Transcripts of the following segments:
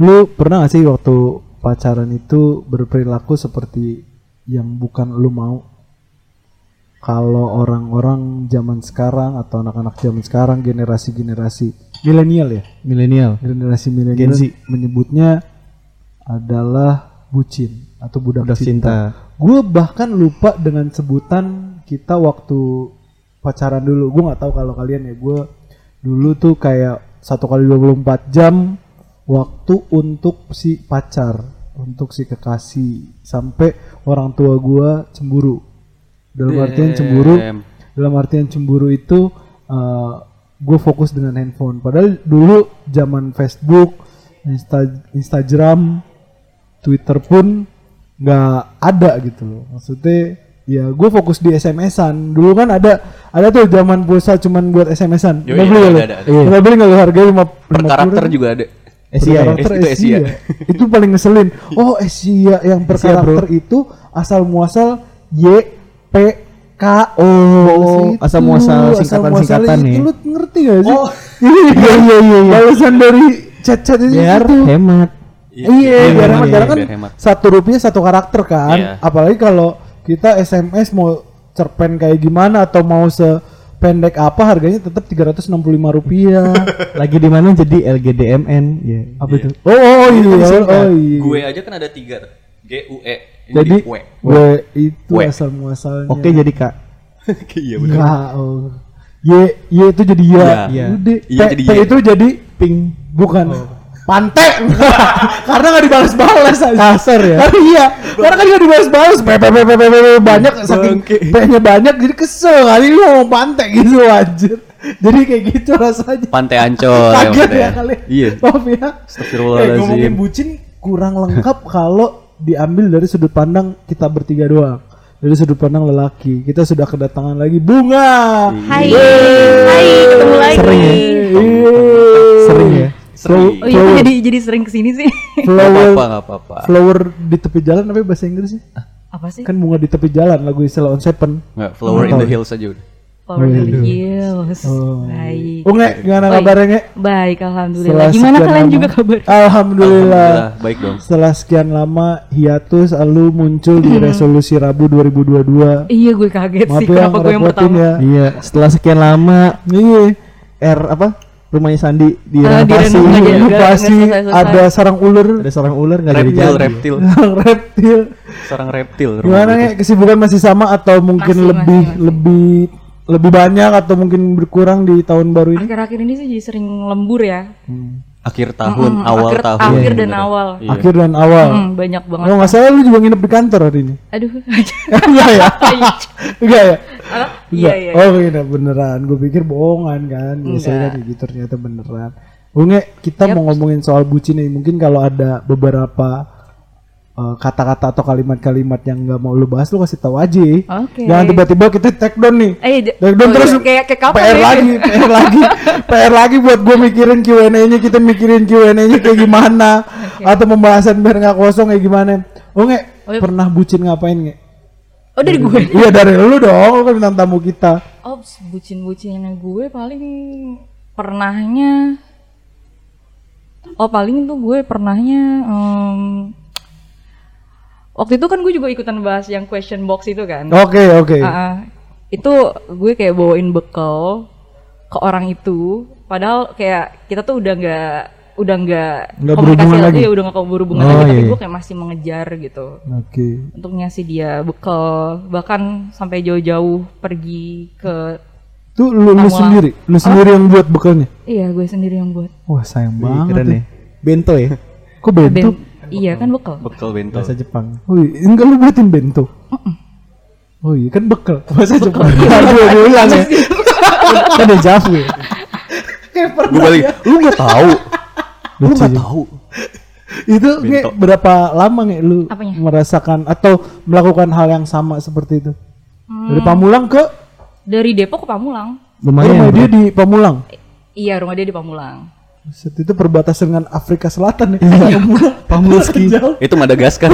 Lu pernah gak sih waktu pacaran itu berperilaku seperti yang bukan lu mau? Kalau orang-orang zaman sekarang atau anak-anak zaman sekarang generasi-generasi milenial ya, Milenial. generasi Gen milenial menyebutnya adalah bucin atau budak, Budak cinta. cinta. Gue bahkan lupa dengan sebutan kita waktu pacaran dulu. Gue nggak tahu kalau kalian ya. Gue dulu tuh kayak satu kali 24 jam waktu untuk si pacar, untuk si kekasih, sampai orang tua gue cemburu. Dalam artian cemburu, Damn. dalam artian cemburu itu gue fokus dengan handphone. Padahal dulu zaman Facebook, Insta- Instagram, Twitter pun nggak ada gitu loh. Maksudnya ya gue fokus di SMS-an. Dulu kan ada ada tuh zaman pulsa cuman buat SMS-an. Iya, beli ada, nggak beli nggak harganya lima Per karakter juga ada. Asia ya? karakter Itu Asia. Asia. itu paling ngeselin. Oh Asia yang per Asia, bro. karakter itu asal muasal Y P K Oh, Situ. asal muasal singkatan-singkatan muasalnya nih. itu Lu ngerti gak sih? Oh. iya iya iya. Balasan dari chat-chat itu. Biar gitu. hemat. Iya, biar biar hemat, iya, Karena kan satu rupiah satu karakter kan. Iya. Apalagi kalau kita SMS mau cerpen kayak gimana atau mau sependek apa harganya tetap 365 rupiah. Lagi di mana jadi LGDMN. Ya. apa itu? Oh, oh iya. Oh iya. Gue aja kan ada tiga. G U E. Ini Jadi W. gue itu W. asal muasalnya. Oke jadi Kak. Iya Ya, oh. Y, Y itu jadi ya. Iya. Udah. Iya P, jadi P itu jadi ping. Bukan. Pante. Karena nggak dibalas-balas aja. Kasar ya. Karena iya. Karena kan nggak dibalas-balas. P, P, P, P, P, P, P, banyak. Saking. P-nya banyak jadi kesel kali lu ngomong pante gitu anjir. Jadi kayak gitu rasanya. Pantai Ancol. yang Kaget ada. ya kali. Iya. Maaf ya. Astagfirullahaladzim. Eh, ngomongin bucin kurang lengkap kalau diambil dari sudut pandang kita bertiga doang. Dari sudut pandang lelaki. Kita sudah kedatangan lagi bunga. Hai, hai, ketemu lagi. Sering ya? Sering ya. Sering. Oh iya, jadi jadi sering ke sini sih. Gak Flower, apa-apa, gak apa-apa. flower di tepi jalan apa bahasa Inggris sih? Apa sih? Kan bunga di tepi jalan lagu istilah on seven. Nggak, flower in the hills aja udah. Power of the Hills. Oh. Baik. Unge, gimana Oi. kabarnya Nge? Baik, alhamdulillah. Setelah Gimana kalian lama- juga kabar? Alhamdulillah. Baik dong. Setelah sekian lama hiatus lalu muncul di resolusi Rabu 2022. Iya, gue kaget Maaf sih ya kenapa gue yang pertama. ya. Iya. Setelah sekian lama Iya. R apa? Rumahnya Sandi Ah, direnovasi. direnov aja. Nggak- Inovasi nggak selesai-selesai. ada sarang ular, Ada seorang ular nggak jadi Reptil, jadi. reptil. sarang reptil. Sarang reptil. Gimana ya kesibukan masih sama atau mungkin Masih, lebih masih, masih. lebih lebih banyak atau mungkin berkurang di tahun baru ini? Akhir-akhir ini sih jadi sering lembur ya. tuh. Akhir tahun, Mm-mm, awal akhir, tahun. Akhir dan sebenarnya. awal. Iya. Akhir dan awal. Hmm, banyak banget. Oh nggak salah lu juga nginep di kantor hari ini? Aduh. Enggak ya? Enggak ya? Apa? Iya, iya. Oh nginep beneran. Gue pikir bohongan kan. Biasanya kan gitu ternyata beneran. Bunge, kita mau ngomongin soal bucin nih. Mungkin kalau ada beberapa kata-kata atau kalimat-kalimat yang nggak mau lu bahas, lu kasih tahu aja. Oke. Jangan tiba-tiba kita take down nih. Eh, Take down oh, terus iya, kayak kayak kapan PR ya? lagi, PR lagi, PR lagi buat gue mikirin Q&A-nya, kita mikirin Q&A-nya kayak gimana, atau pembahasan biar nggak kosong kayak gimana. Oh nge, Oh, iya. pernah bucin ngapain nge? Oh, dari gue. Iya dari lu dong, lu kan bintang tamu kita. Oh, bucin-bucinnya gue paling pernahnya Oh, paling tuh gue pernahnya em, Waktu itu kan gue juga ikutan bahas yang question box itu kan. Oke oke. Ah, ah. itu gue kayak bawain bekal ke orang itu padahal kayak kita tuh udah nggak udah nggak komunikasi berhubungan lagi lagi. ya udah nggak berhubungan Oh, lagi tapi iya, gue iya. kayak masih mengejar gitu Oke. untuk ngasih dia bekal bahkan sampai jauh-jauh pergi ke Tuh lu, lu sendiri, lu sendiri yang buat bekalnya. iya gue sendiri yang buat Wah sayang Wih, banget. keren ya. Bento ya. Kok bento? Ben- iya kan bekal Bekal bento. Bahasa Jepang. Oh iya, enggak lu buatin bento. Oh iya kan bekal. Bahasa Jepang. Aduh, gue ulang ya. Kan ada Javu ya. Gue balik. Lu nggak tahu. Lu nggak tahu. Itu nge, Bento. berapa lama nge lu Apanya? merasakan atau melakukan hal yang sama seperti itu? Hmm. Dari Pamulang ke dari Depok ke Pamulang Lumayan. rumah dia di Pamulang. iya rumah dia di Pamulang Buset, itu perbatasan dengan Afrika Selatan ya. Iya. Pamulski. Itu Madagaskar.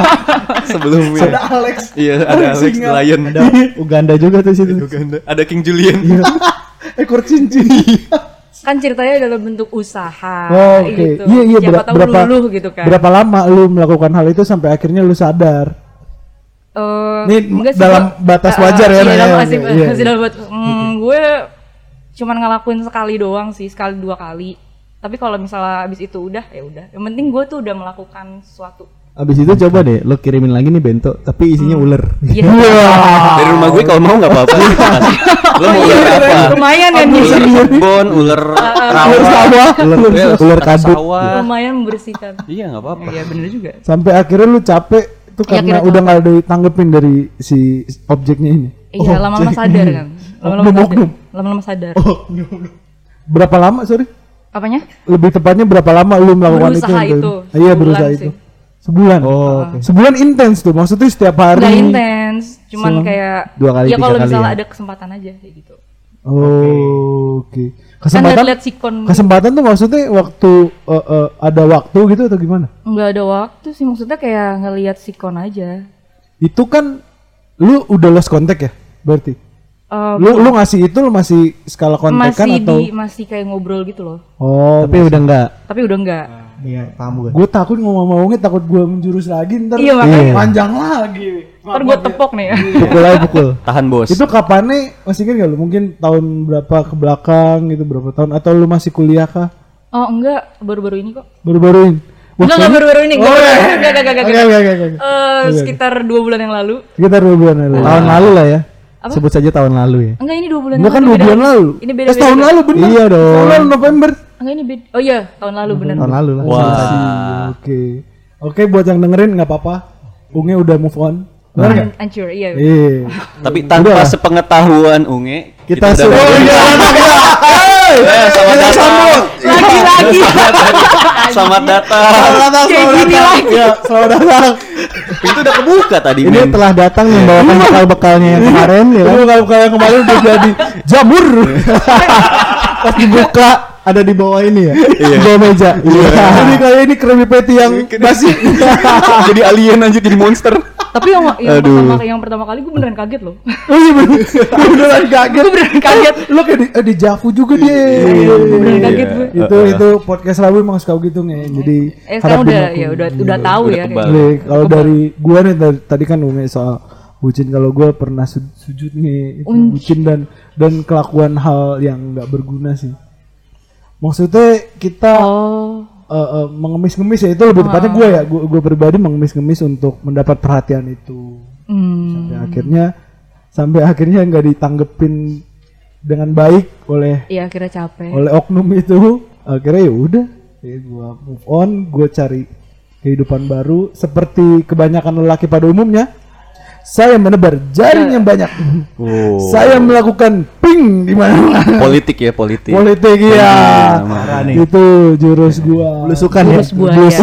Sebelumnya. Ada Alex. Iya, ada Alex Singa. Lion. Ada Uganda juga tuh situ. Uganda. Ada King Julian. Ekor cincin. kan ceritanya dalam bentuk usaha Oh, Oke, gitu. iya iya Siapa ber- tahu berapa luluh gitu kan. berapa lama lu melakukan hal itu sampai akhirnya lu sadar? Eh, Ini enggak sih, dalam Kak. batas Eh, wajar ya, iya, dalam Iya, masih, iya, masih iya. dalam bat- Hmm, gue cuman ngelakuin sekali doang sih, sekali dua kali. Tapi kalau misalnya abis itu udah ya udah. Yang penting gue tuh udah melakukan sesuatu. Abis itu coba deh lo kirimin lagi nih bento tapi isinya ular. Iya. Dari rumah gue kalau mau nggak apa-apa. Lo mau ular apa? Lumayan kan nih. Ular kebon, ular rawa, Ular, Ya, ular kadut. Lumayan membersihkan. Iya nggak apa-apa. Iya bener juga. Sampai akhirnya lu capek itu Iya, karena kira-kira udah nggak ditanggepin dari si objeknya ini. Iya lama-lama sadar kan. Lama-lama Oknum, sadar. oknum. Lama-lama sadar. Berapa lama sorry? Apanya? Lebih tepatnya berapa lama lu melakukan Berusaha itu? itu. Ah, Iya berusaha sih. itu. Sebulan. Oh, oke. Sebulan intens tuh. Maksudnya setiap hari. Nggak intens, cuman Selang- kayak Dua kali, ya kalau misalnya ya? ada kesempatan aja kayak gitu. Oh, oke. Kan Kesempatan lihat sikon kesempatan tuh maksudnya waktu eh, eh, ada waktu gitu atau gimana? nggak ada waktu sih maksudnya kayak ngelihat sikon aja. Itu kan lu udah lost contact ya? Berarti. Eh, Lu lu ngasih itu lu masih skala kontak kan masih atau di masih kayak ngobrol gitu loh. Oh, Tapi udah enggak. Tapi udah enggak. Iya, paham gue. gue takut ngomong-ngomongnya takut gue menjurus lagi ntar Iya, makanya. Iya. panjang lagi. Ntar gue tepok nih ya. Pukul aja pukul. Tahan bos. Itu kapan nih? Masih kan gak lu? Mungkin tahun berapa ke belakang gitu berapa tahun atau lu masih kuliah kah? Oh enggak, baru-baru ini kok. Baru-baru ini. Enggak, enggak baru-baru ini. Enggak, Oh, iya. enggak, enggak, enggak, enggak. Eh, sekitar dua bulan yang lalu. Sekitar dua bulan lalu. Tahun lalu lah ya. Apa? Sebut saja tahun lalu ya. Enggak, ini dua bulan Enggak kan dua lalu. bulan beda. lalu. Ini beda. Eh, tahun beda. lalu bener. Iya dong. Tahun lalu November. Enggak, ini beda. Oh iya, tahun lalu bener. Tahun lalu lah. Wah. Oke. Oke buat yang dengerin nggak apa-apa. Unge udah move on. Benar nggak? An- Hancur, iya. Iya. Tapi tanpa sepengetahuan Unge, Kita udah sudah- bikin- Eh, selamat datang. Lagi-lagi. Selamat datang. Kayak gini lagi. Ya, selamat datang. Pintu udah kebuka tadi, Ini men. telah datang membawakan bekal-bekalnya yang kemarin ya kan. Itu kalau kalian kemarin udah jadi jamur. Pas dibuka ada di bawah ini ya. Di bawah meja. Iya. Jadi kayak ini kremi patty yang basi. jadi alien aja jadi monster. Tapi yang yang Aduh. pertama yang pertama kali gue beneran kaget loh. Oh iya bener. Beneran kaget. gue beneran kaget. Lo kayak di, eh, di Javu juga dia. Beneran kaget gue. Itu itu podcast Rabu emang suka gitu nih. Jadi Eh sekarang harap udah ya udah udah tahu Udah ya. kalau dari gua nih dari, tadi kan Unge soal bucin kalau gua pernah su- sujud nih itu bucin dan dan kelakuan hal yang nggak berguna sih. Maksudnya kita Oh. Eh, eh, mengemis-ngemis ya itu lebih tepatnya gue ya. Gue gue pribadi mengemis-ngemis untuk mendapat perhatian itu. Hmm. sampai akhirnya sampai akhirnya nggak ditanggepin dengan baik oleh Iya akhirnya capek. oleh oknum itu. Akhirnya ya udah ya gue move on gue cari kehidupan baru seperti kebanyakan lelaki pada umumnya saya menebar jaring yang banyak Oh. saya melakukan ping di mana Politik ya, politik. politik ya itu jurus gua Belusukan ya. Jurus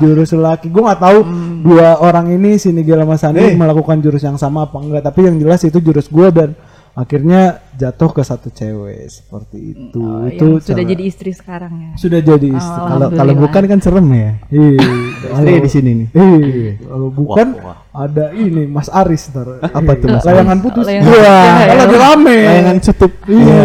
jurus laki gua nggak tahu dua orang ini si Nigel sama Sandi melakukan jurus yang sama apa enggak tapi yang jelas itu jurus gua dan akhirnya jatuh ke satu cewek seperti itu Oh, itu yang sudah jadi istri sekarang ya. sudah jadi istri Oh, Kalau kalau Alhamdulillah. bukan kan serem ya. Iya. Istri di sini nih. Iya. Kalau bukan Wah, ada ini Mas Aris ntar. Apa tuh, Mas Layangan putus. Layangan- Iya. Ya, Kan ya. lagi rame. Layangan tutup. Iya.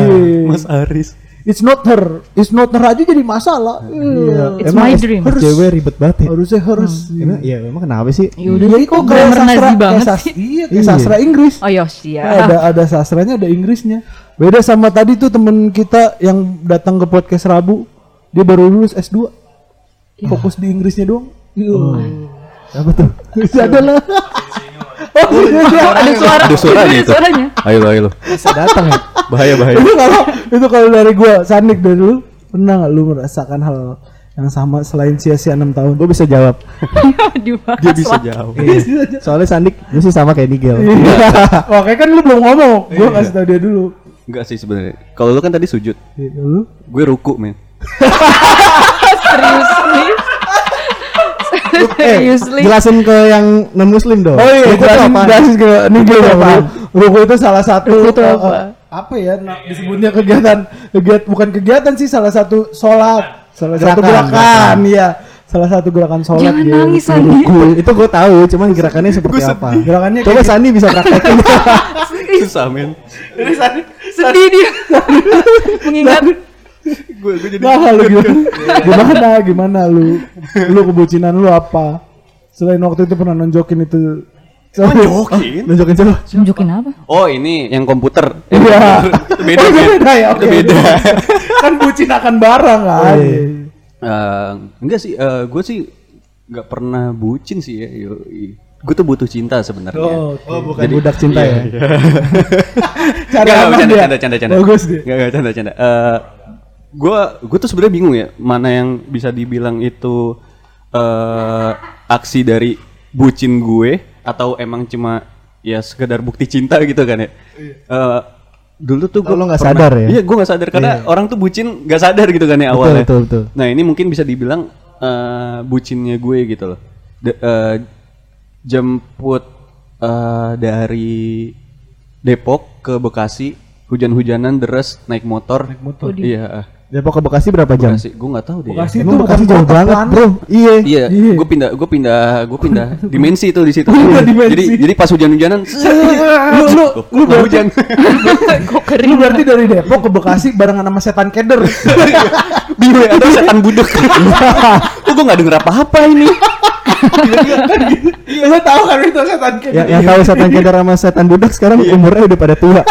Mas Aris. It's not her. It's not her aja jadi masalah. Iya. It's Emang my dream. Cewek ribet banget ya. Harusnya harus. Emang, ya memang kenapa sih? Ya udah Iya sih, itu kok kayak grammar sastra, Nazi kayak banget sas- sih. Iya, kayak Iya. sastra Inggris. Oh Yosia. Ada ada sastranya, ada Inggrisnya. Beda sama tadi tuh temen kita yang datang ke podcast Rabu, dia baru lulus S2. Fokus di Inggrisnya doang. Apa tuh? Ada lah. Oh, iya, iya. ada suara. Ada suaranya Ada itu. suaranya. Ayo lo, ayo lo. Bisa datang ya. Bahaya, bahaya. itu kalau itu kalau dari gua Sanik dari lu pernah nggak lu merasakan hal yang sama selain sia-sia 6 tahun? Gue bisa jawab. Dia bisa lah. jauh. Soalnya Sandik gue sih sama kayak Nigel. Oke kan lu belum ngomong, gua kasih tau dia dulu. Enggak sih sebenarnya. Kalau lu kan tadi sujud, Gitu, lu. gue ruku, men. Seriously. Seriously. Jelasin ke yang non muslim dong. Oh iya, Ruku jelasin apaan? jelasin ke ya, apaan? Bro. Ruku itu salah satu Ruku itu eh, apa? eh, apa ya nah, disebutnya kegiatan kegiatan bukan kegiatan sih salah satu sholat salah satu Gerakan, gerakan ya salah satu gerakan sholat Jangan gitu. nangis Sandi. Itu gue tahu, cuman gerakannya seperti apa. Gerakannya Coba kayak Sandi bisa praktekin. Susah, men. Sedih dia. Mengingat gue gue jadi Nah, lu gimana? gimana? Gimana lu? Lu kebucinan lu apa? Selain waktu itu pernah nonjokin itu Nunjukin? Nunjukin coba. Tunjukin apa? Oh ini yang komputer. Iya. beda. Oh, beda ya. Beda. kan bucin akan barang kan. Eh, enggak sih, gue sih nggak pernah bucin sih ya. Gue tuh butuh cinta sebenarnya. Oh, Oh, bukan budak cinta ya. Cari Nggak, aman canda, dia. canda, canda, canda. Bagus dia. Nggak, canda, canda. Eh, gue gue tuh sebenarnya bingung ya mana yang bisa dibilang itu eh aksi dari bucin gue atau emang cuma ya sekedar bukti cinta gitu kan ya. Eh, dulu tuh gue lo nggak sadar ya? Iya, gue nggak sadar karena orang tuh bucin nggak sadar gitu kan ya Betul, awalnya. betul, betul. Nah ini mungkin bisa dibilang eh, bucinnya gue gitu loh. De- eh, jemput eh, dari Depok ke Bekasi, hujan-hujanan deres naik motor. Naik motor. Iya. Depok ke Bekasi berapa jam? Bekasi, gue nggak tahu deh. ya. Bekasi itu Bekasi jauh banget. Bro. Iya. Iya, Iya. gue pindah, gue pindah, gue pindah dimensi tuh di situ. Jadi, jadi pas hujan-hujanan, lu lu lu berarti hujan. Kok kering? lu berarti dari Depok ke Bekasi barengan sama setan keder. Biwe atau setan budek. Kok gue nggak denger apa-apa ini? Lu tahu kan itu setan keder. Ya, yang tahu setan kedar sama setan budak sekarang umurnya udah pada tua.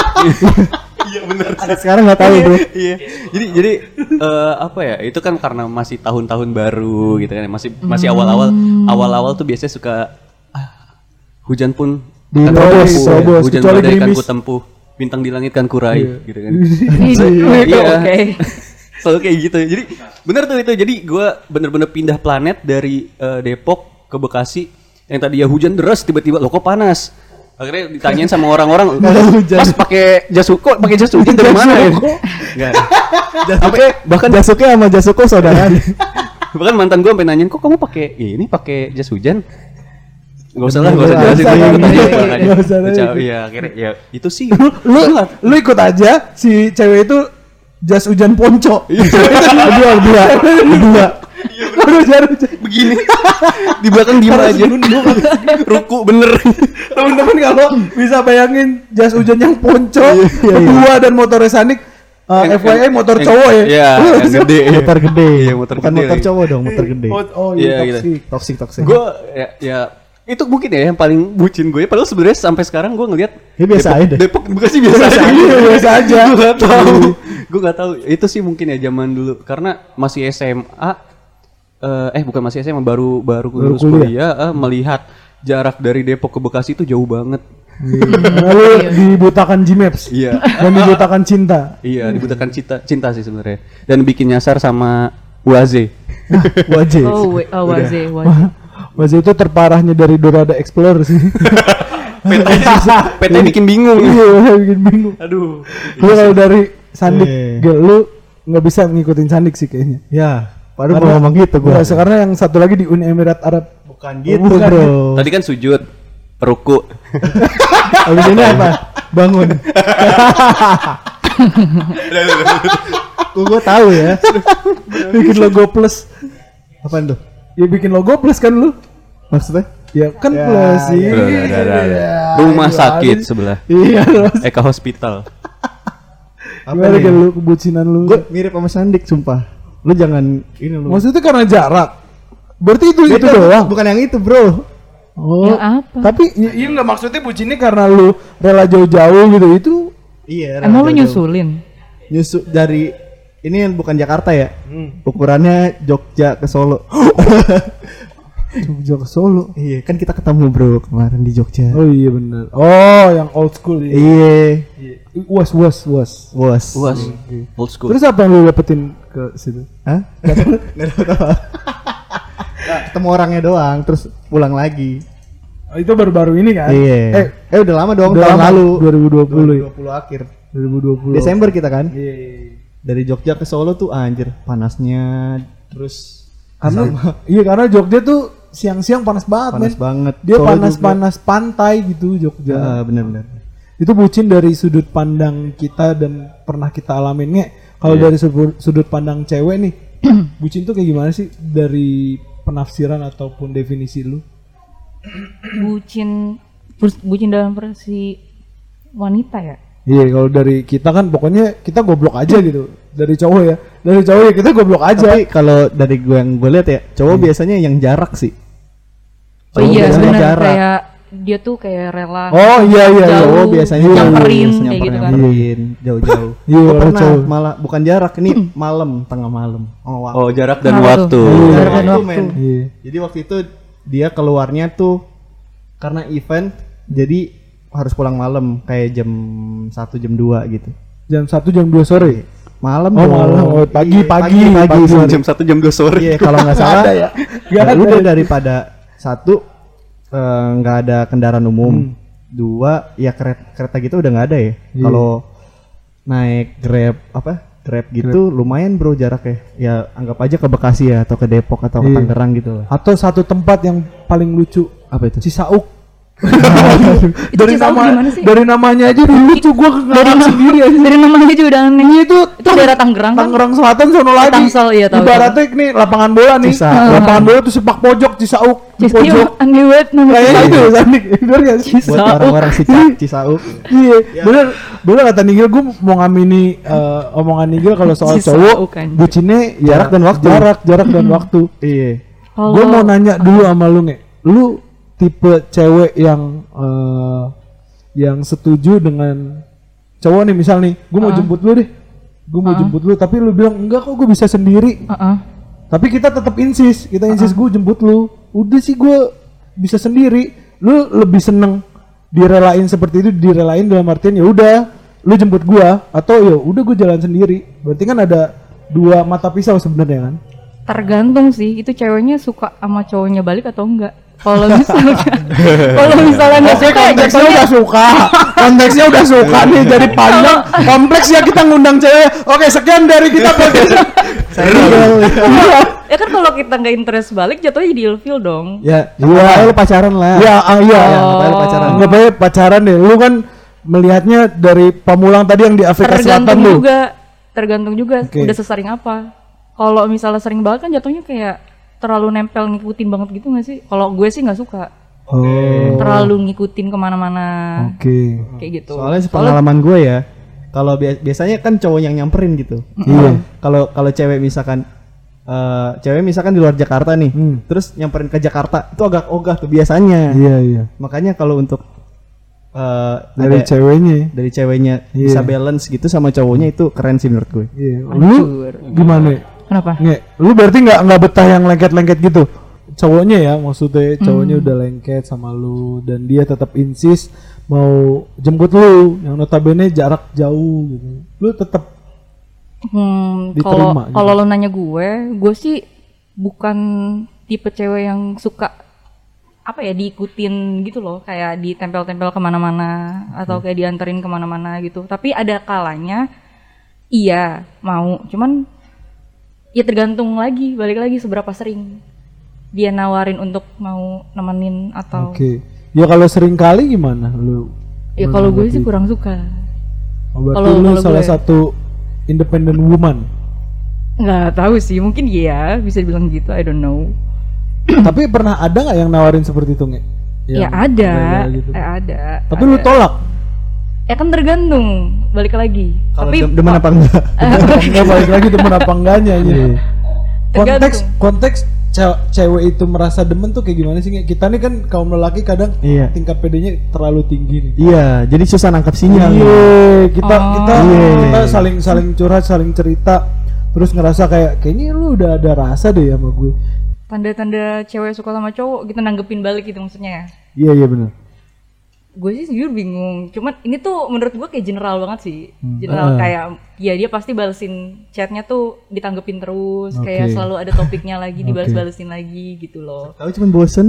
Iya benar. sekarang nggak tahu, Bro. iya. Jadi jadi eh, apa ya? Itu kan karena masih tahun-tahun baru gitu kan. Masih masih awal-awal awal-awal tuh biasanya suka ah, hujan pun Di kan terobos, terobos, hujan kecuali badai kan ku tempuh, bintang di langit kan kurai gitu kan. Iya. Oke. Selalu kayak gitu. Jadi bener tuh itu. Jadi gua bener-bener pindah planet dari eh, Depok ke Bekasi. Yang tadi ya hujan deras tiba-tiba loh kok panas. Akhirnya ditanyain sama orang-orang, Mas pakai jas kok pakai jas hujan dari mana ya? Enggak. Sampai bahkan Jasuke sama Jasuko saudara. bahkan mantan gua sampai nanyain kok kamu pakai ini pakai jas hujan? Gak usah lah, gak usah Nggak jelasin nggak aja. usah lagi. Iya, akhirnya ya itu sih. lu lu ikut aja si cewek itu jas hujan ponco. Dua dua dua. Baru jarum begini di belakang diem aja ruku bener Teman-teman kalau bisa bayangin jas hujan yang ponco, dua dan motornya Sanik uh, Yang- FYI motor yang- cowok ya. iya gede motor gede. Iya, motor Bukan gede motor cowok dong, motor gede. Oh, oh Iya, iya, gitu. toksik. Toxic toxic. gue ya, ya itu mungkin ya yang paling bucin gue padahal sebenarnya sampai sekarang gue ngelihat Ya, biasa Depok, aja deh. Depok Bekasi biasa, Biasa aja aja, biasa aja. gue gak tahu gue gak tahu itu sih mungkin ya zaman dulu karena masih SMA eh, eh bukan masih SMA baru baru, Baru lulus kuliah. kuliah eh, melihat jarak dari Depok ke Bekasi itu jauh banget Lalu dibutakan Gmaps iya dan dibutakan cinta. iya dibutakan cinta cinta sih sebenarnya dan bikin nyasar sama Waze Wajib. Oh, oh waze, waze. Mas itu terparahnya dari Dorada Explorer sih. PT bikin bingung Iya, bikin bingung. aduh Lu kalau dari Sandik, Iya. gel, lu nggak bisa ngikutin Sandik sih kayaknya. Ya, baru mau ngomong gitu gua. Nggak, karena yang satu lagi di Uni Emirat Arab. Bukan gitu, bukan. Bro. tadi kan sujud ruku Habis ini apa? Bangun. Gua, gua tahu ya. bikin logo plus. Apaan tuh? Ya bikin logo plus kan lu? Maksudnya? Ya kan Ya, plus sih. ya, udah, udah, udah. Iya, rumah sakit sebelah Iya, terus. Eka Hospital Apa Gimana nih? kan lu kebucinan lu? Gua mirip sama Sandik sumpah. Lu jangan ini lu. Maksudnya karena jarak. Berarti itu itu Beda, doang. Bukan yang itu, Bro. Oh. Yang apa? Tapi ya, iya nggak maksudnya bucinnya karena lu rela jauh-jauh gitu itu Iya. Emang lu jauh-jauh. nyusulin? Nyusu dari ini yang bukan Jakarta ya? Ukurannya Jogja ke Solo. Jogja ke Solo. iya, kan kita ketemu, Bro, kemarin di Jogja. Oh iya benar. Oh yang old school ya. Iya. Was was was. Was. Puas old school Terus apa yang lu dapetin ke situ? Hah? Nggak. Nah, ketemu orangnya doang, terus pulang lagi. Oh, itu baru-baru ini kan? Iya. Eh, Eh, udah lama dong, udah tahun lama, lalu. 2020 ya. 2020 akhir. 2020. Desember kita kan? Iya. iya, iya. Dari Jogja ke Solo tuh anjir, panasnya terus Karena iya karena Jogja tuh siang-siang panas banget, panas men. banget. Dia panas-panas pantai gitu. Jogja. Ya, bener-bener. Itu bucin dari sudut pandang kita dan pernah kita alamin Nge. Kalau Iya. dari sudut, sudut pandang cewek nih, bucin tuh kayak gimana sih dari penafsiran ataupun definisi lu? Bucin, bucin dalam versi wanita ya? Iya, kalau dari kita kan pokoknya kita goblok aja gitu. Dari cowok ya. Dari cowok ya kita goblok aja. Tapi kalau dari gue yang gue lihat ya, cowok biasanya yang jarak sih. Oh Cowok iya biasanya benar jarak. kayak dia tuh kayak rela. Oh iya iya. iya. Jauh. Cowok biasanya Iya, nyamperin jauh, kayak gitu kan. nyamperin, jauh-jauh. Iya, kalau pernah cowok. malah bukan jarak ini malam, tengah malam. Oh, waktu. Oh, jarak dan Kenapa waktu. Iya. Jarak dan waktu, waktu. men. Iya. Jadi waktu itu dia keluarnya tuh karena event jadi harus pulang malam kayak jam 1 jam 2 gitu. Jam 1 jam 2 sore. Malam Oh, dong. malam. Oh, pagi, Iya, pagi, pagi, pagi, sorry. Jam 1 jam 2 sore. Iya, kalau nggak salah ada ya? ya ada udah ya? daripada satu eh, nggak ada kendaraan Hmm. umum. Dua ya kereta kereta gitu udah nggak ada ya. Iya. Kalau naik Grab apa? Grab gitu lumayan bro jaraknya. Ya anggap aja ke Bekasi ya atau ke Depok atau ke Iya. Tangerang gitu lah. Atau satu tempat yang paling lucu Apa itu? Cisauk. Itu gimana sih? dari namanya aja udah lucu gua dari ngakak sendiri aja. dari namanya juga udah aneh. Ini itu Itu daerah Tangerang kan? Tangerang Selatan sono lagi. Tangsel, iya, tahu, Ibaratnya nih lapangan bola nih. Lapangan bola tuh sepak pojok Cisauk. Pojok. iya, aneh banget nama Kayaknya itu ya Sandik. Bener gak sih? Buat orang-orang Cica- Cisauk. Iya, bener, bener kata Nigel, gue mau ngamini eh, omongan Nigel kalau soal cowok, bucinnya ya, Jarak dan waktu. jarak, jarak dan waktu. Iya. Gue mau nanya dulu sama lu nge, lu tipe cewek yang eh, yang setuju dengan cowok nih misal nih, gue mau Ah. jemput lu deh, gue mau Ah. jemput lu, tapi lu bilang enggak kok gue bisa sendiri, Heeh. tapi kita tetap insis, kita insis gue jemput lu, udah sih gue bisa sendiri, lu lebih seneng direlain seperti itu, direlain dalam artian ya udah, lu jemput gua atau ya udah gue jalan sendiri, berarti kan ada dua mata pisau sebenarnya kan? Tergantung sih, itu ceweknya suka sama cowoknya balik atau enggak. Kalau misalnya kalau misalnya enggak Oke suka ya konteksnya jatuhnya udah suka. Konteksnya udah suka nih Jadi panjang. Kompleks ya kita ngundang cewek. Oke sekian dari kita podcast. Ya kan kalau kita nggak interest balik jatuhnya jadi ilfil dong. Ya, Iya. iya. lu pacaran lah. Ya ah, iya. Ya, anggap aja lu pacaran. Anggap aja pacaran deh? Lu kan melihatnya dari pamulang tadi yang di Afrika Selatan tergantung juga. Tergantung juga udah sesering apa. Kalau misalnya sering banget kan jatuhnya kayak terlalu nempel ngikutin banget gitu gak sih kalau gue sih nggak suka Oh terlalu ngikutin ke mana-mana Oke kayak gitu Soalnya sepengalaman gue ya, kalau bia- biasanya kan cowok yang nyamperin gitu. Iya. Kalau kalau cewek misalkan eh cewek misalkan di luar Jakarta nih, Hmm. terus nyamperin ke Jakarta itu agak ogah tuh biasanya. Iya iya Makanya kalau untuk eh Dari ada- ceweknya dari ceweknya Iya. bisa balance gitu sama cowoknya itu keren sih menurut gue. Iya Lu Hancur. gimana kenapa? Nge, lu berarti nggak nggak betah yang lengket-lengket gitu? Cowoknya ya maksudnya cowoknya udah lengket sama lu dan dia tetap insist mau jemput lu yang notabene jarak jauh gitu. Lu tetap Hmm, Diterima kalau gitu. kalau lo nanya gue, gue sih bukan tipe cewek yang suka apa ya diikutin gitu loh, kayak ditempel-tempel ke mana-mana atau kayak dianterin ke mana-mana gitu. Tapi ada kalanya iya mau, cuman ya tergantung lagi, balik lagi seberapa sering dia nawarin untuk mau nemenin atau oke ya kalau sering kali gimana lu ya kalau gue sih kurang suka. Oh, berarti kalau- lu kalau salah gue- satu independent woman nggak tahu sih, mungkin iya bisa dibilang gitu, I don't know. tapi pernah ada nggak yang nawarin seperti itu nge? ya ada, gitu. eh, ada. tapi ada. lu tolak Ya kan tergantung, balik lagi. Kalau Tapi dem- demen apa enggak? nggak balik lagi temen apa enggaknya aja Iya. konteks konteks ce- cewek itu merasa demen tuh kayak gimana sih kita nih kan kaum lelaki kadang Iya. tingkat PD-nya terlalu tinggi nih Iya, jadi susah nangkap sinyal. Iya, kita Oh. kita Iya. kita saling saling curhat, saling cerita, terus ngerasa kayak kayaknya lu udah ada rasa deh sama gue. tanda-tanda cewek suka sama cowok kita nanggepin balik gitu maksudnya ya. Iya iya benar. Gue sih jujur bingung. Cuman ini tuh menurut gue kayak general banget sih. Hmm. General Ah. kayak ya dia pasti balesin chatnya tuh ditanggepin terus, kayak Oke. selalu ada topiknya lagi dibalas-balesin lagi gitu loh. Tahu cuman bosen,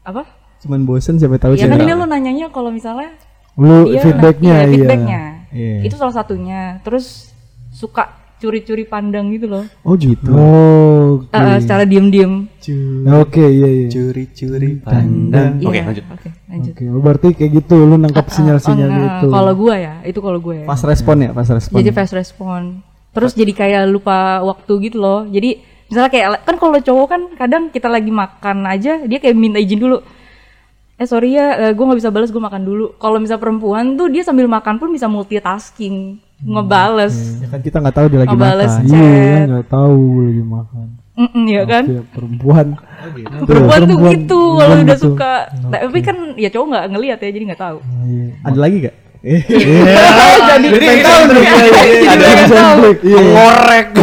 Apa? cuman bosen siapa tahu Ya kan ini lo nanyanya kalau misalnya Lu dia feedbacknya iya, iya. feedbacknya. Iya. Itu salah satunya. Terus suka curi-curi pandang gitu loh. Oh gitu. Oh, oke. Eh, secara diem-diem. Oke, iya iya. Curi-curi pandang. Oke, Iya, lanjut. Oke, lanjut. Oke, oh, berarti kayak gitu lu nangkap sinyal-sinyal Oh, enggak. gitu. Kalau gue ya, itu kalau gue. Pas respon ya, pas respon. Jadi fast respon. Terus jadi kayak lupa waktu gitu loh. Jadi misalnya kayak kan kalau cowok kan kadang kita lagi makan aja dia kayak minta izin dulu. eh sorry ya gue nggak bisa balas gue makan dulu kalau misal perempuan tuh dia sambil makan pun bisa multitasking ngebales Ya kan kita nggak tahu dia lagi ngebales makan. Iya, nggak tahu lagi makan. Mm-mm, ya kan Ya, perempuan. perempuan tuh Perempuan- gitu kalau udah gitu. suka tapi kan ya cowok nggak ngelihat ya jadi nggak tahu Iya. Ada lagi gak? jadi Jadi tahu ada tahu ngorek.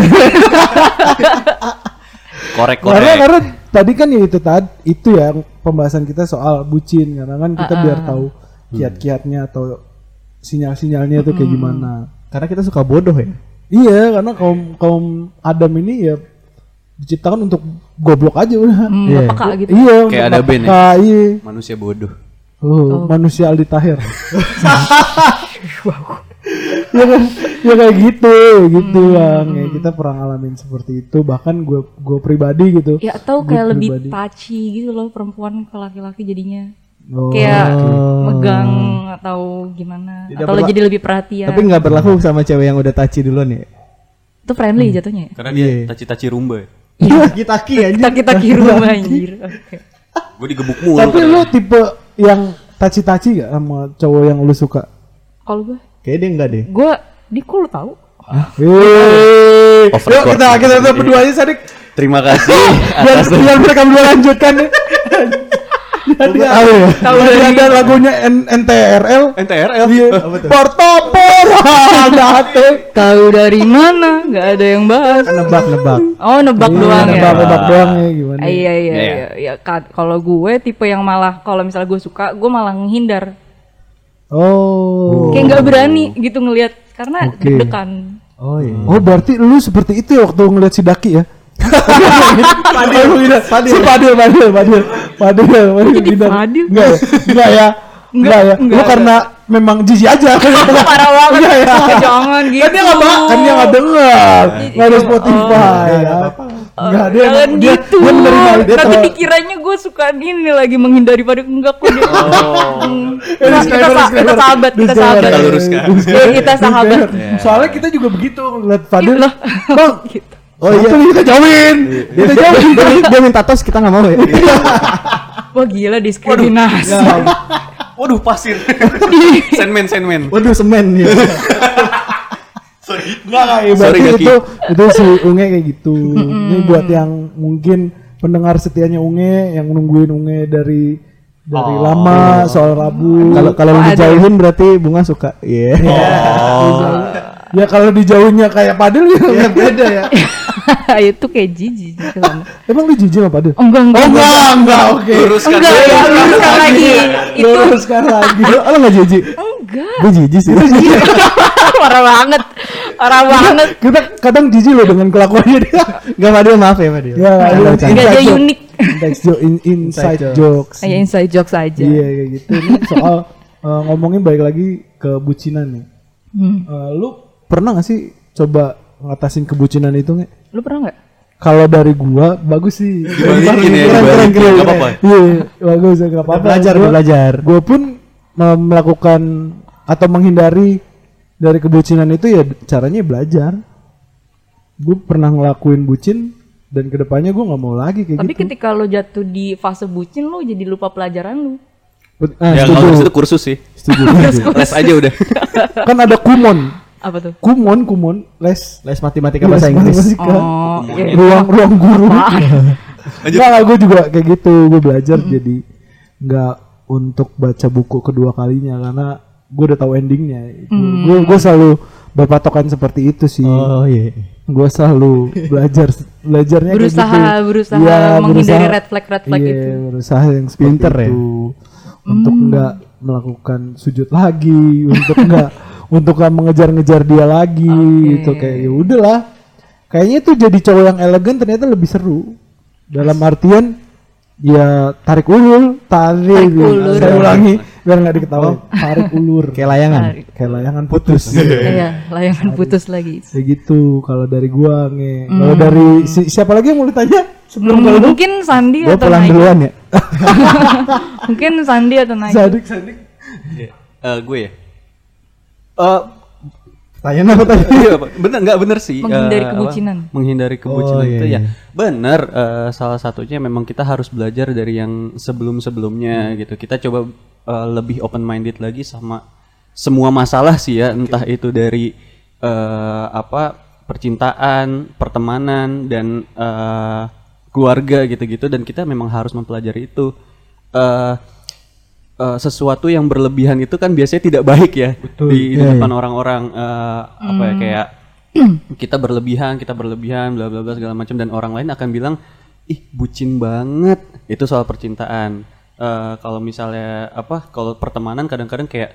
korek korek. Karena karena tadi kan ya itu tadi itu ya pembahasan kita soal bucin karena kan kita biar tahu kiat-kiatnya atau sinyal-sinyalnya itu kayak gimana. Karena kita suka bodoh ya. Iya, karena kaum kaum Adam ini ya diciptakan untuk goblok aja udah. Hmm, Iya. nggak peka gitu Iya, Kayak untuk ada band ya? Iya. Manusia bodoh. Oh, manusia Aldi Tahir. ya, kan, ya kayak gitu, gitu bang. Ya, kita pernah ngalamin seperti itu. Bahkan gue gue pribadi gitu. ya atau kayak lebih pribadi. touchy gitu loh perempuan ke laki-laki jadinya Oh, kayak megang atau gimana Tidak atau berla- jadi lebih perhatian Tapi nggak berlaku sama cewek yang udah taci duluan ya. itu friendly jatuhnya ya Karena dia Iya. taci-taci rumba. Iya, kita ki aja. kita kita kirim anjir Oke. Gue digebuk mulu. Tapi lu tipe yang taci-taci gak sama cowok yang lu suka? kalau gue Kayaknya dia enggak deh. gue di kok lu tahu Off yuk kita kita kita berdua aja Sadik. Terima kasih Biar, biar mereka berdua lanjutkan tahu ya. Tahu dari- ada lagunya N NTRL. NTRL. Iya. Portopora date. tahu dari mana nggak ada yang bahas Nebak nebak. oh nebak Iya, doang ya nebak-nebak doang ya gimana? Ah, iya iya Iya, iya iya Ka- kalau gue tipe yang malah kalau misalnya gue suka gue malah menghindar Oh. kayak nggak berani gitu ngelihat karena Oke. deg-degan Oh iya. Oh berarti lu seperti itu ya waktu ngeliat si Daki ya? Padil, Padil, si Padil, Padil, Padil, Padil, Padil, Padil. Padil? Enggak ya, enggak ya, enggak ya. Lu enggak. karena memang jijik aja. parah banget Enggak ya. jangan gitu Kan dia nggak bak, kan dia nggak dengar, nggak ada Spotify. Oh, ya. Enggak dia, jangan dia, gitu dia menerima itu. nanti dikiranya gue suka ini lagi menghindari pada enggak kok dia. Eh, Nah, kita, sa- kita sahabat kita sahabat Kita luruskan. Ya, kita sahabat Soalnya kita juga begitu ngeliat Fadil. Loh. Bang, Gitu. Oh iya, kita jauhin. Kita jauhin. dia, dia minta tos kita nggak mau ya. wah gila diskriminasi Waduh pasir. Sandman Sandman. Waduh semen ya. Sorry. Enggak enggak ya, Sorry, Gaki. itu itu si Unge kayak gitu. Ini buat yang mungkin pendengar setianya Unge yang nungguin Unge dari dari lama soal Rabu. Kalau kalau Oh, dijauhin berarti bunga suka. Iya. ya kalau dijauhnya kayak Padil ya beda ya. itu kayak jijik gitu. Emang lu jijik sama Padil? enggak enggak enggak, enggak, oke. Luruskan enggak ya luruskan lagi itu Luruskan lagi. Lo lo nggak jijik? enggak Gue jijik sih. parah banget parah banget Kita kadang jijik loh dengan kelakuannya dia. Gak Fadil maaf ya Fadil. Ya, enggak dia joke. unik Inside joke, in- inside jokes. kayak inside jokes aja Iya kayak gitu. Ini soal eh, ngomongin balik lagi ke bucinan nih. Hmm. Eh, lu pernah gak sih coba ngatasin kebucinan itu nggak? lu pernah nggak Kalau dari gua bagus sih. Dibalikin ya, Keren, keren, dibalikin. keren. Nggak apa-apa. Iya, bagus ya nggak apa-apa. Belajar, Gua- belajar. Gua pun me- melakukan atau menghindari dari kebucinan itu ya caranya belajar. Gue pernah ngelakuin bucin dan ke depannya gue nggak mau lagi kayak tapi gitu. ketika lo jatuh di fase bucin lo jadi lupa pelajaran lu Bet- ah, Ya setuju. kalau itu kursus sih. Setuju. Les aja udah. kan ada kumon, apa tuh kumon, kumon, les Les matematika bahasa Inggris. matematika. oh iya. ruang ruang guru. Lanjut. Enggak, gue juga kayak gitu. Gue belajar jadi nggak untuk baca buku kedua kalinya karena gue udah tahu endingnya. Gue gue selalu berpatokan seperti itu sih. Oh iya. Gue selalu belajar belajarnya kayak berusaha gitu. berusaha Iya, menghindari berusaha- red flag red flag iya, itu berusaha yang Pinter ya? itu. Untuk nggak melakukan sujud lagi, untuk nggak untuk nggak mengejar-ngejar dia lagi gitu kayak ya udahlah. Kayaknya itu jadi cowok yang elegan ternyata lebih seru. Dalam artian ya tarik ulur, tarik, ulur. Saya ulangi biar nggak diketahui. Tarik ulur. Kayak layangan. Kayak layangan putus. iya layangan putus lagi Kayak gitu kalau dari gua nge. Kalau dari si- siapa lagi yang mau ditanya? Sebelum Hmm, lu mungkin Sandi Gue atau pulang Naik duluan ya. mungkin Sandi atau Naik Sadik Sadik. Eh gue ya. Eh Pertanyaan apa tadi? Iya, Pak. bener nggak bener sih Menghindari apa, kebucinan. menghindari kebucinan Oh, iya, itu ya iya. bener eh, salah satunya memang kita harus belajar dari yang sebelum sebelumnya Hmm. gitu kita coba eh, lebih open minded lagi sama semua masalah sih ya entah itu dari eh, apa percintaan pertemanan dan eh, keluarga gitu-gitu dan kita memang harus mempelajari itu Eh, eh, sesuatu yang berlebihan itu kan biasanya tidak baik ya di, di depan orang-orang eh, apa ya kayak kita berlebihan kita berlebihan bla bla bla segala macam dan orang lain akan bilang ih bucin banget. Itu soal percintaan. Eh, kalau misalnya apa kalau pertemanan kadang-kadang kayak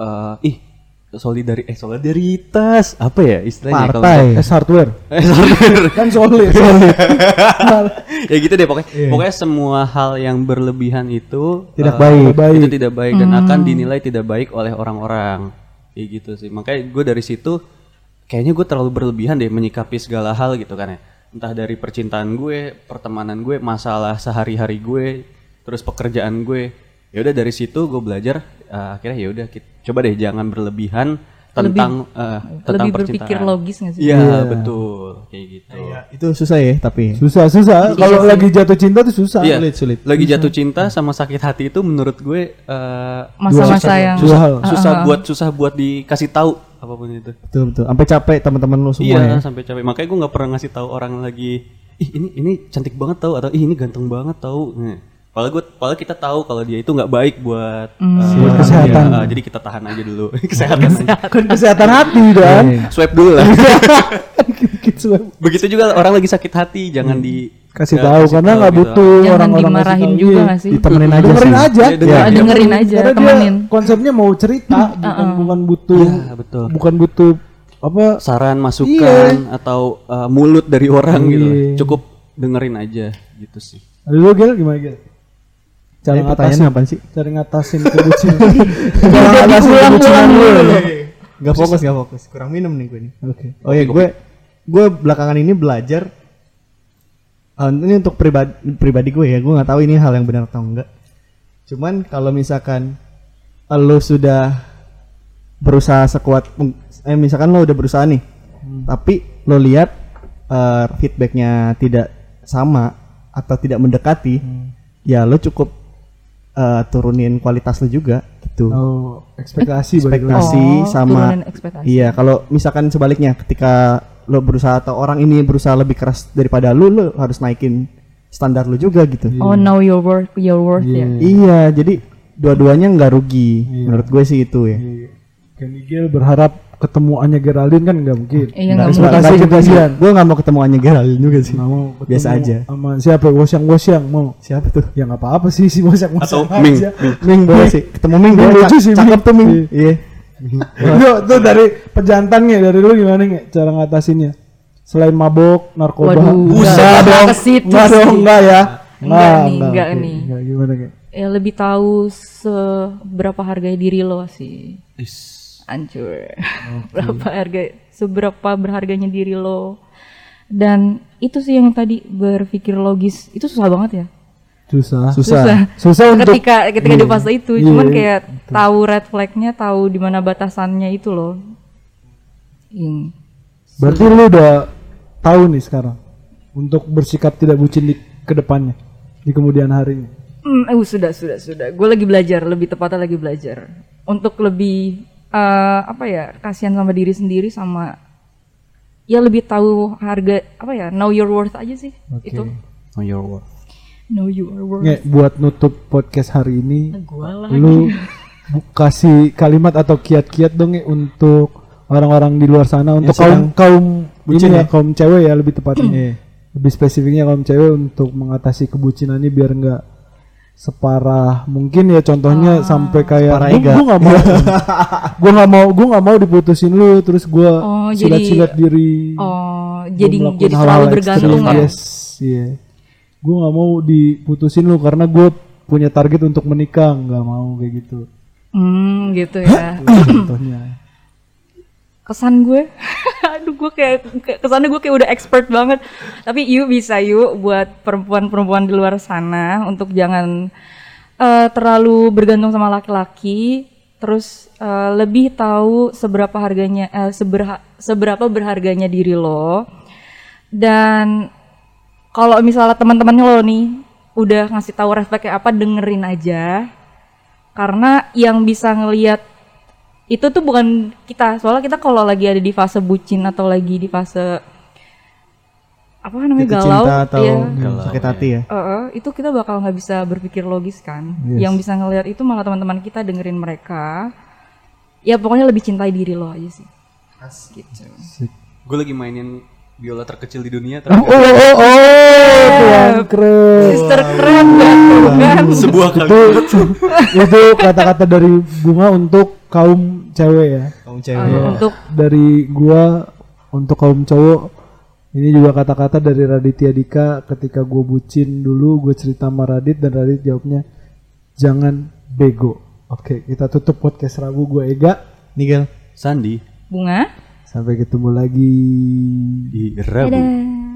eh, ih solidari eh solidaritas apa ya istilahnya kalau Partai. S hardware. Eh, solidar- Kan solid. solid. ya gitu deh pokoknya pokoknya semua hal yang berlebihan itu Tidak eh, baik. itu tidak baik dan akan dinilai tidak baik oleh orang-orang kayak gitu sih makanya gue dari situ kayaknya gue terlalu berlebihan deh menyikapi segala hal gitu kan ya entah dari percintaan gue pertemanan gue masalah sehari-hari gue terus pekerjaan gue ya udah dari situ gue belajar eh, akhirnya ya udah coba deh jangan berlebihan tentang eh, tentang lebih berpikir percintaan. logis nggak sih? Iya betul kayak gitu. Itu susah ya tapi. Susah, susah. Kalau lagi jatuh cinta tuh susah. Iya, Sulit, sulit. Lagi jatuh cinta sama sakit hati itu menurut gue eh, Masa-masa yang Dua hal. susah buat susah buat dikasih tahu apa pun itu. Betul betul. Sampai capek teman-teman lu semua iya, ya. sampai capek. Makanya gue nggak pernah ngasih tahu orang lagi, ih ini ini cantik banget tahu atau ih ini ganteng banget tahu. Nah, Padahal gue, padahal kita tahu kalau dia itu nggak baik buat, eh, Buat kesehatan. dia. Eh, jadi kita tahan aja dulu. kesehatan. Kan kesehatan hati dan Swipe dulu lah. Begitu juga orang lagi sakit hati, jangan di kasih nggak tahu kasih karena nggak gitu. butuh Jangan orang-orang dimarahin juga Iya. nggak sih? Ditemenin aja dengerin sih. aja Iya, dengerin aja. dengerin aja, karena temenin. dia konsepnya mau cerita bukan bukan butuh Iya, betul. bukan butuh apa saran masukan atau uh, mulut dari orang gitu Iya. cukup dengerin aja gitu sih lu gel gimana gel cara Ini ngatasin. apaan sih? cara ngatasin kebucinan cara ngatasin kebucinan lu Gak fokus, gak fokus. Kurang minum nih gue nih. oke. Oh iya, gue gue belakangan ini belajar eh, ini untuk pribadi pribadi gue ya, gue nggak tahu ini hal yang benar atau enggak. Cuman kalau misalkan lo sudah berusaha sekuat eh misalkan lo udah berusaha nih, tapi lo lihat eh, feedbacknya tidak sama atau tidak mendekati, ya lo cukup eh, turunin kualitas lo juga gitu. oh ekspektasi ekspektasi Oh, sama ekspektasi. iya kalau misalkan sebaliknya ketika lo berusaha atau orang ini berusaha lebih keras daripada lo lo harus naikin standar lo juga gitu. Oh, know your worth, your worth ya. iya. Jadi dua-duanya nggak rugi menurut gue sih itu ya. Kenny Gil berharap ketemu Anya Geraldine kan nggak mungkin Iya Nggak, nggak Terima mungkin. kasih gue nggak mau ketemu Anya Geraldine juga sih nggak mau ketemu biasa aja sama siapa Wosyang Wosyang mau siapa tuh ya nggak apa-apa sih si Wosyang Atau Wosyang Ming. aja. Ming boleh sih ketemu Ming Ming boleh lucu sih, cakep Ming. tuh Ming Iya. iya Itu tuh dari pejantannya dari lu gimana nge cara ngatasinnya? Selain mabok, narkoba. Waduh, Enggak nggak dong. ke situ Enggak sih. dong, enggak ya. Enggak nih, enggak nih. Enggak gimana nge? Ya lebih tahu seberapa harga diri lo sih. Hancur. Berapa harga seberapa berharganya diri lo. Dan itu sih yang tadi berpikir logis. Itu susah banget ya. Susah. susah Susah untuk ketika ketika di fase itu Iya, cuman iya, kayak tahu red flagnya tahu di mana batasannya itu loh Ing. Berarti lu udah tahu nih sekarang untuk bersikap tidak bucin di ke depannya di kemudian harinya. Hmm, eh, sudah sudah sudah gue lagi belajar lebih tepatnya lagi belajar untuk lebih eh, apa ya kasihan sama diri sendiri sama ya lebih tahu harga apa ya know your worth aja sih itu. Know your worth. Know your worth. Nge, buat nutup podcast hari ini, lah lu kasih kalimat atau kiat-kiat dong Nge, untuk orang-orang di luar sana untuk kaum kaum bucin ini ya, ya? kaum cewek ya lebih tepatnya. Lebih spesifiknya kaum cewek untuk mengatasi kebucinannya biar nggak separah mungkin ya contohnya sampai kayak gua nggak mau. Gua nggak mau gua nggak mau diputusin lu terus gua Oh, silat-silat jadi- diri. Oh jadi melakukan jadi ekstrim. bergantung ya? Yes iya. Gue nggak mau diputusin lu karena gue punya target untuk menikah nggak mau kayak gitu. Hmm gitu ya. Contohnya kesan gue. Aduh gue kayak kesannya gue kayak udah expert banget. Tapi yuk bisa yuk buat perempuan-perempuan di luar sana untuk jangan eh, terlalu bergantung sama laki-laki. Terus eh, lebih tahu seberapa harganya eh, seberha- seberapa berharganya diri lo. Dan kalau misalnya teman-temannya lo nih udah ngasih tahu respect kayak apa dengerin aja. Karena yang bisa ngelihat itu tuh bukan kita soalnya kita kalau lagi ada di fase bucin atau lagi di fase apa namanya Jatuh galau cinta atau ya, sakit hati ya. Eh, eh, itu kita bakal nggak bisa berpikir logis kan. Yes. Yang bisa ngelihat itu malah teman-teman kita dengerin mereka. Ya pokoknya lebih cintai diri lo aja sih. Gitu. Gue lagi mainin biola terkecil di dunia. Oh, oh, oh, oh, Tuhan keren. Sister keren banget kan. Sebuah kalimat. itu kata-kata dari bunga untuk kaum cewek ya. Kamu Eh, cewek. untuk Dari gua untuk kaum cowok ini juga kata-kata dari Raditya Dika ketika gue bucin dulu gue cerita sama Radit dan Radit jawabnya jangan bego. Oke kita tutup podcast Rabu gue Ega Nigel. Sandi bunga. Sampai ketemu lagi. di Rabu. Dadah.